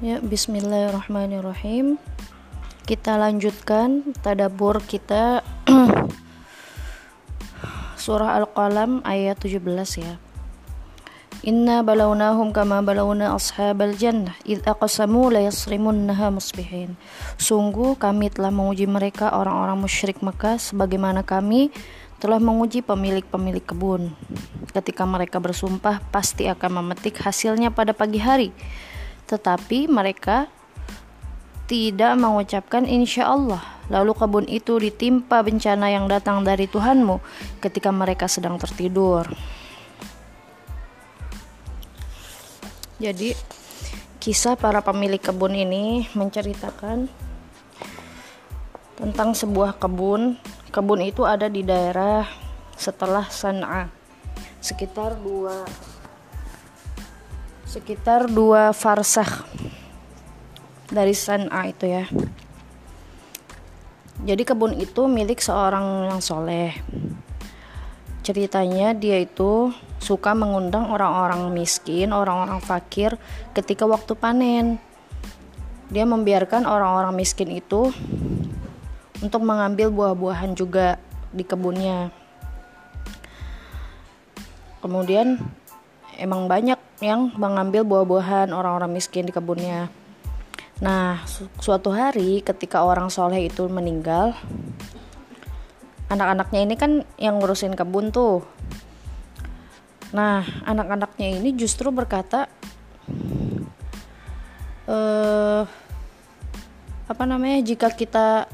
Ya, bismillahirrahmanirrahim. Kita lanjutkan tadabur kita surah Al-Qalam ayat 17 ya. Inna balawnahum kama balawna ashabal jannah id aqsamu la musbihin. Sungguh kami telah menguji mereka orang-orang musyrik Mekah sebagaimana kami telah menguji pemilik-pemilik kebun. Ketika mereka bersumpah pasti akan memetik hasilnya pada pagi hari tetapi mereka tidak mengucapkan insya Allah. Lalu kebun itu ditimpa bencana yang datang dari Tuhanmu ketika mereka sedang tertidur. Jadi kisah para pemilik kebun ini menceritakan tentang sebuah kebun. Kebun itu ada di daerah setelah San'a, sekitar dua sekitar dua farsah dari San'a itu ya jadi kebun itu milik seorang yang soleh ceritanya dia itu suka mengundang orang-orang miskin, orang-orang fakir ketika waktu panen. Dia membiarkan orang-orang miskin itu untuk mengambil buah-buahan juga di kebunnya. Kemudian emang banyak yang mengambil buah-buahan orang-orang miskin di kebunnya. Nah, su suatu hari ketika orang soleh itu meninggal, anak-anaknya ini kan yang ngurusin kebun tuh. Nah, anak-anaknya ini justru berkata, eh, apa namanya, jika kita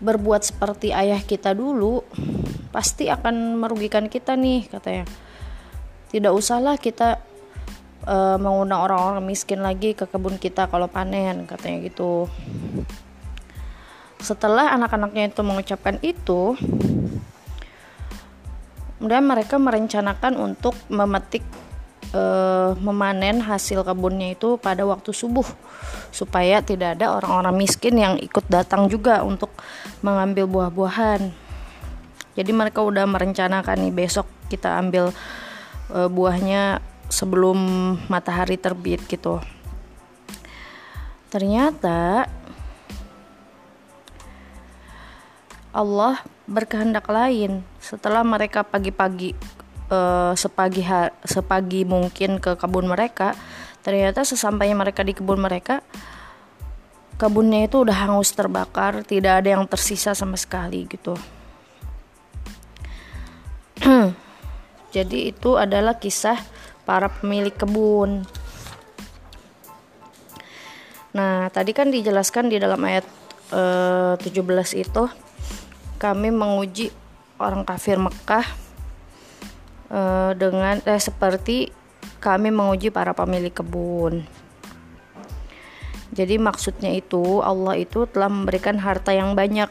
berbuat seperti ayah kita dulu, pasti akan merugikan kita nih, katanya. Tidak usahlah kita uh, mengundang orang-orang miskin lagi ke kebun kita kalau panen katanya gitu. Setelah anak-anaknya itu mengucapkan itu kemudian mereka merencanakan untuk memetik uh, memanen hasil kebunnya itu pada waktu subuh supaya tidak ada orang-orang miskin yang ikut datang juga untuk mengambil buah-buahan. Jadi mereka udah merencanakan nih besok kita ambil uh, buahnya sebelum matahari terbit gitu. Ternyata Allah berkehendak lain setelah mereka pagi-pagi uh, sepagi sepagi mungkin ke kebun mereka ternyata sesampainya mereka di kebun mereka kebunnya itu udah hangus terbakar tidak ada yang tersisa sama sekali gitu. Jadi itu adalah kisah para pemilik kebun. Nah, tadi kan dijelaskan di dalam ayat eh, 17 itu kami menguji orang kafir Mekah eh, dengan eh, seperti kami menguji para pemilik kebun. Jadi maksudnya itu Allah itu telah memberikan harta yang banyak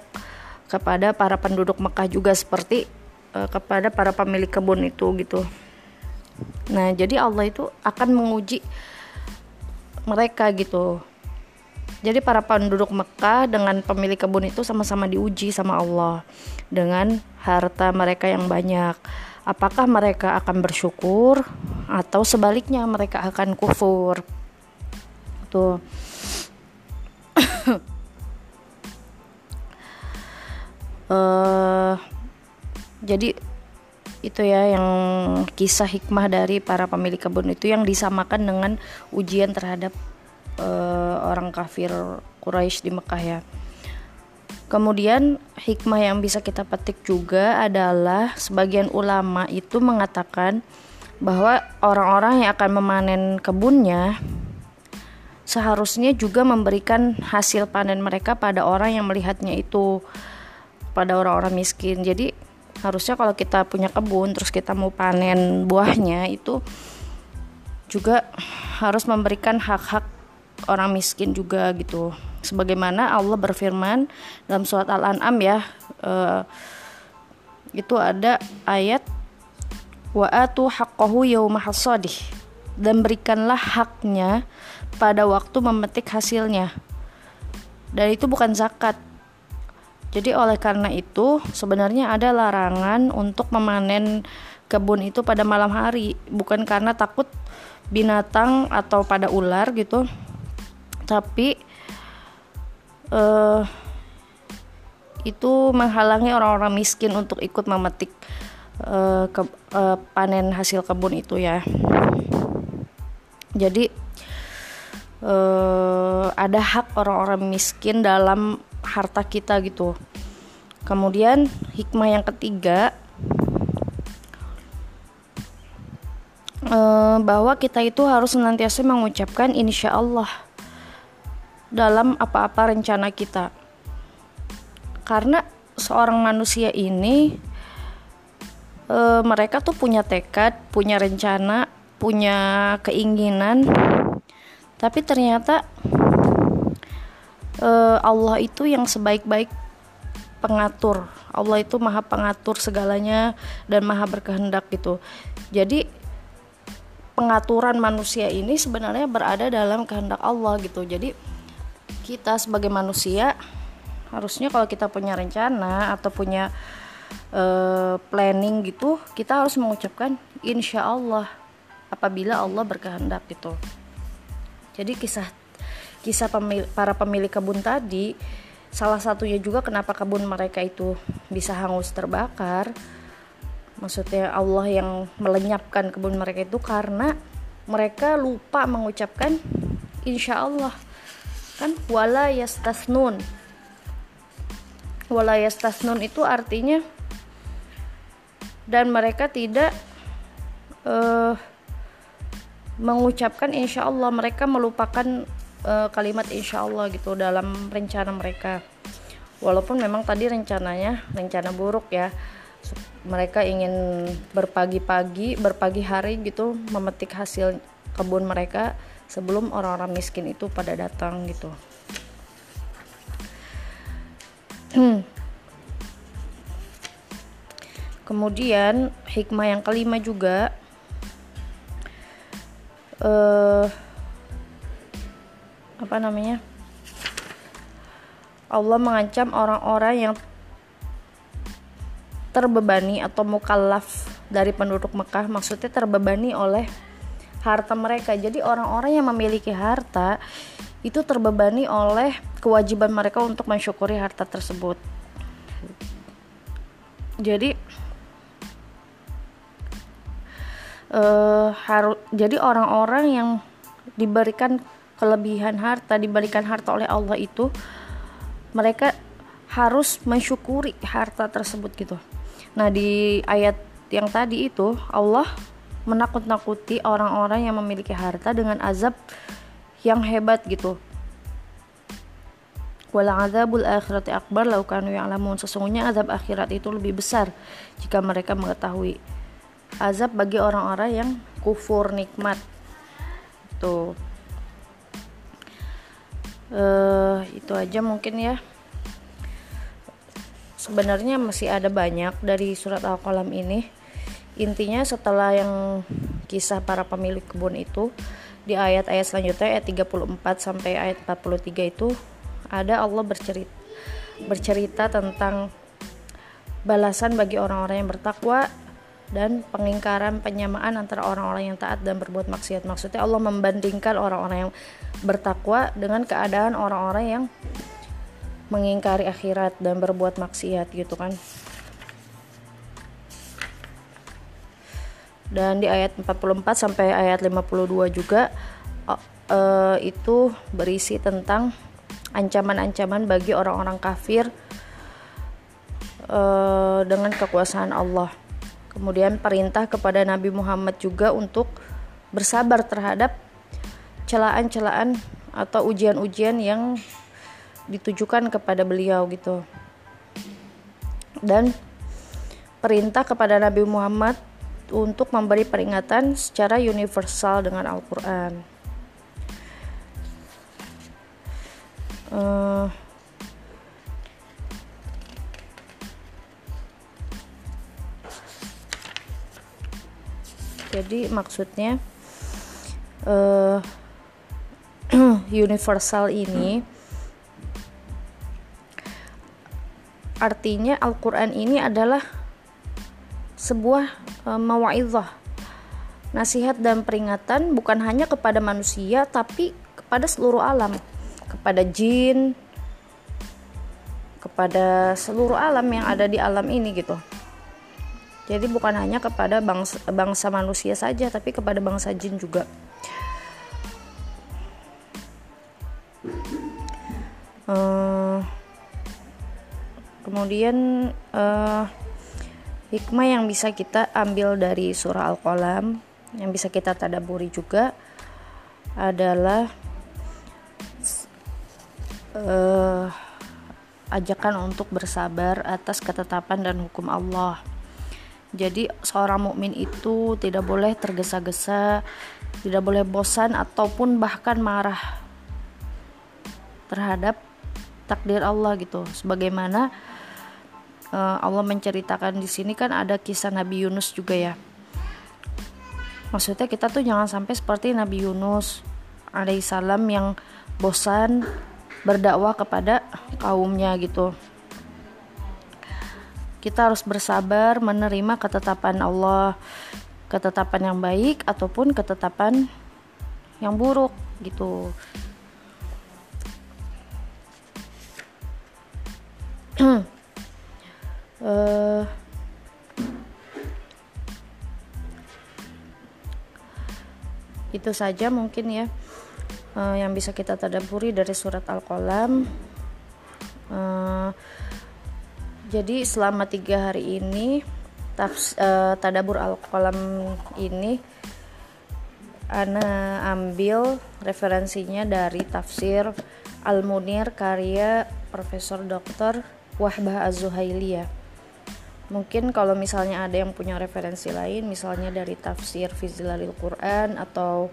kepada para penduduk Mekah juga seperti uh, kepada para pemilik kebun itu gitu. Nah, jadi Allah itu akan menguji mereka gitu. Jadi para penduduk Mekah dengan pemilik kebun itu sama-sama diuji sama Allah dengan harta mereka yang banyak. Apakah mereka akan bersyukur atau sebaliknya mereka akan kufur? Tuh. uh, jadi itu ya yang kisah hikmah dari para pemilik kebun itu yang disamakan dengan ujian terhadap uh, orang kafir Quraisy di Mekah ya. Kemudian hikmah yang bisa kita petik juga adalah sebagian ulama itu mengatakan bahwa orang-orang yang akan memanen kebunnya seharusnya juga memberikan hasil panen mereka pada orang yang melihatnya itu pada orang-orang miskin. Jadi harusnya kalau kita punya kebun terus kita mau panen buahnya itu juga harus memberikan hak-hak orang miskin juga gitu. Sebagaimana Allah berfirman dalam surat Al-An'am ya uh, itu ada ayat wa atu haqqahu yauma hasadih. Dan berikanlah haknya pada waktu memetik hasilnya. Dan itu bukan zakat jadi oleh karena itu sebenarnya ada larangan untuk memanen kebun itu pada malam hari, bukan karena takut binatang atau pada ular gitu. Tapi uh, itu menghalangi orang-orang miskin untuk ikut memetik uh, ke, uh, panen hasil kebun itu ya. Jadi uh, ada hak orang-orang miskin dalam harta kita gitu. Kemudian hikmah yang ketiga uh, bahwa kita itu harus senantiasa mengucapkan insya Allah dalam apa-apa rencana kita. Karena seorang manusia ini uh, mereka tuh punya tekad punya rencana punya keinginan tapi ternyata uh, Allah itu yang sebaik-baik pengatur. Allah itu maha pengatur segalanya dan maha berkehendak gitu. Jadi pengaturan manusia ini sebenarnya berada dalam kehendak Allah gitu. Jadi kita sebagai manusia harusnya kalau kita punya rencana atau punya uh, planning gitu kita harus mengucapkan insya Allah apabila Allah berkehendak gitu. Jadi kisah kisah pemil, para pemilik kebun tadi salah satunya juga kenapa kebun mereka itu bisa hangus terbakar. Maksudnya Allah yang melenyapkan kebun mereka itu karena mereka lupa mengucapkan insya Allah. Kan wala yastasnun. Wala yastasnun itu artinya dan mereka tidak uh, mengucapkan insya Allah. Mereka melupakan uh, kalimat insya Allah gitu dalam rencana mereka. Walaupun memang tadi rencananya rencana buruk ya. Mereka ingin berpagi-pagi berpagi hari gitu memetik hasil kebun mereka sebelum orang-orang miskin itu pada datang gitu. Kemudian hikmah yang kelima juga uh, apa namanya Allah mengancam orang-orang yang terbebani atau mukallaf dari penduduk Mekah. Maksudnya terbebani oleh harta mereka. Jadi orang-orang yang memiliki harta itu terbebani oleh kewajiban mereka untuk mensyukuri harta tersebut. Jadi uh, harus jadi orang-orang yang diberikan kelebihan harta diberikan harta oleh Allah itu mereka harus mensyukuri harta tersebut gitu. Nah di ayat yang tadi itu Allah menakut-nakuti orang-orang yang memiliki harta dengan azab yang hebat gitu. Wala azabul akhirati akbar lau kanu ya'lamun. Sesungguhnya azab akhirat itu lebih besar jika mereka mengetahui azab bagi orang-orang yang kufur nikmat. Tuh uh, itu aja mungkin ya. Sebenarnya masih ada banyak dari surat al-qalam ini. Intinya setelah yang kisah para pemilik kebun itu di ayat-ayat selanjutnya ayat 34 sampai ayat 43 itu ada Allah bercerita bercerita tentang balasan bagi orang-orang yang bertakwa dan pengingkaran penyamaan antara orang-orang yang taat dan berbuat maksiat. Maksudnya Allah membandingkan orang-orang yang bertakwa dengan keadaan orang-orang yang mengingkari akhirat dan berbuat maksiat gitu kan. Dan di ayat 44 sampai ayat 52 juga uh, itu berisi tentang ancaman-ancaman bagi orang-orang kafir uh, dengan kekuasaan Allah Kemudian perintah kepada Nabi Muhammad juga untuk bersabar terhadap celaan-celaan atau ujian-ujian yang ditujukan kepada beliau gitu. Dan perintah kepada Nabi Muhammad untuk memberi peringatan secara universal dengan Al-Qur'an. Uh, jadi maksudnya uh, universal ini artinya Al-Quran ini adalah sebuah uh, mawa'idhah nasihat dan peringatan bukan hanya kepada manusia tapi kepada seluruh alam kepada jin kepada seluruh alam yang ada di alam ini gitu jadi bukan hanya kepada bangsa, bangsa manusia saja tapi kepada bangsa jin juga uh, kemudian uh, hikmah yang bisa kita ambil dari surah al-qalam yang bisa kita tadaburi juga adalah uh, ajakan untuk bersabar atas ketetapan dan hukum Allah. Jadi seorang mukmin itu tidak boleh tergesa-gesa, tidak boleh bosan ataupun bahkan marah terhadap takdir Allah gitu. Sebagaimana uh, Allah menceritakan di sini kan ada kisah Nabi Yunus juga ya. Maksudnya kita tuh jangan sampai seperti Nabi Yunus alaihissalam yang bosan berdakwah kepada kaumnya gitu kita harus bersabar menerima ketetapan Allah ketetapan yang baik ataupun ketetapan yang buruk gitu uh, itu saja mungkin ya uh, yang bisa kita tadaburi dari surat Al-Qalam. Uh, jadi selama tiga hari ini tafs, uh, tadabur Al-Qalam ini Ana ambil referensinya dari tafsir Al-Munir karya Profesor Dr. Wahbah Az-Zuhaili ya. Mungkin kalau misalnya ada yang punya referensi lain misalnya dari tafsir Fizilalil Quran atau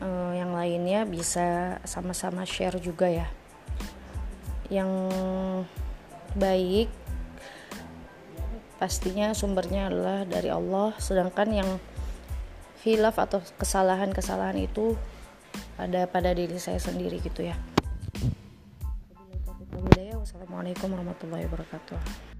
uh, yang lainnya bisa sama-sama share juga ya yang baik pastinya sumbernya adalah dari Allah. Sedangkan yang hilaf atau kesalahan-kesalahan itu ada pada diri saya sendiri gitu ya. Wassalamualaikum warahmatullahi wabarakatuh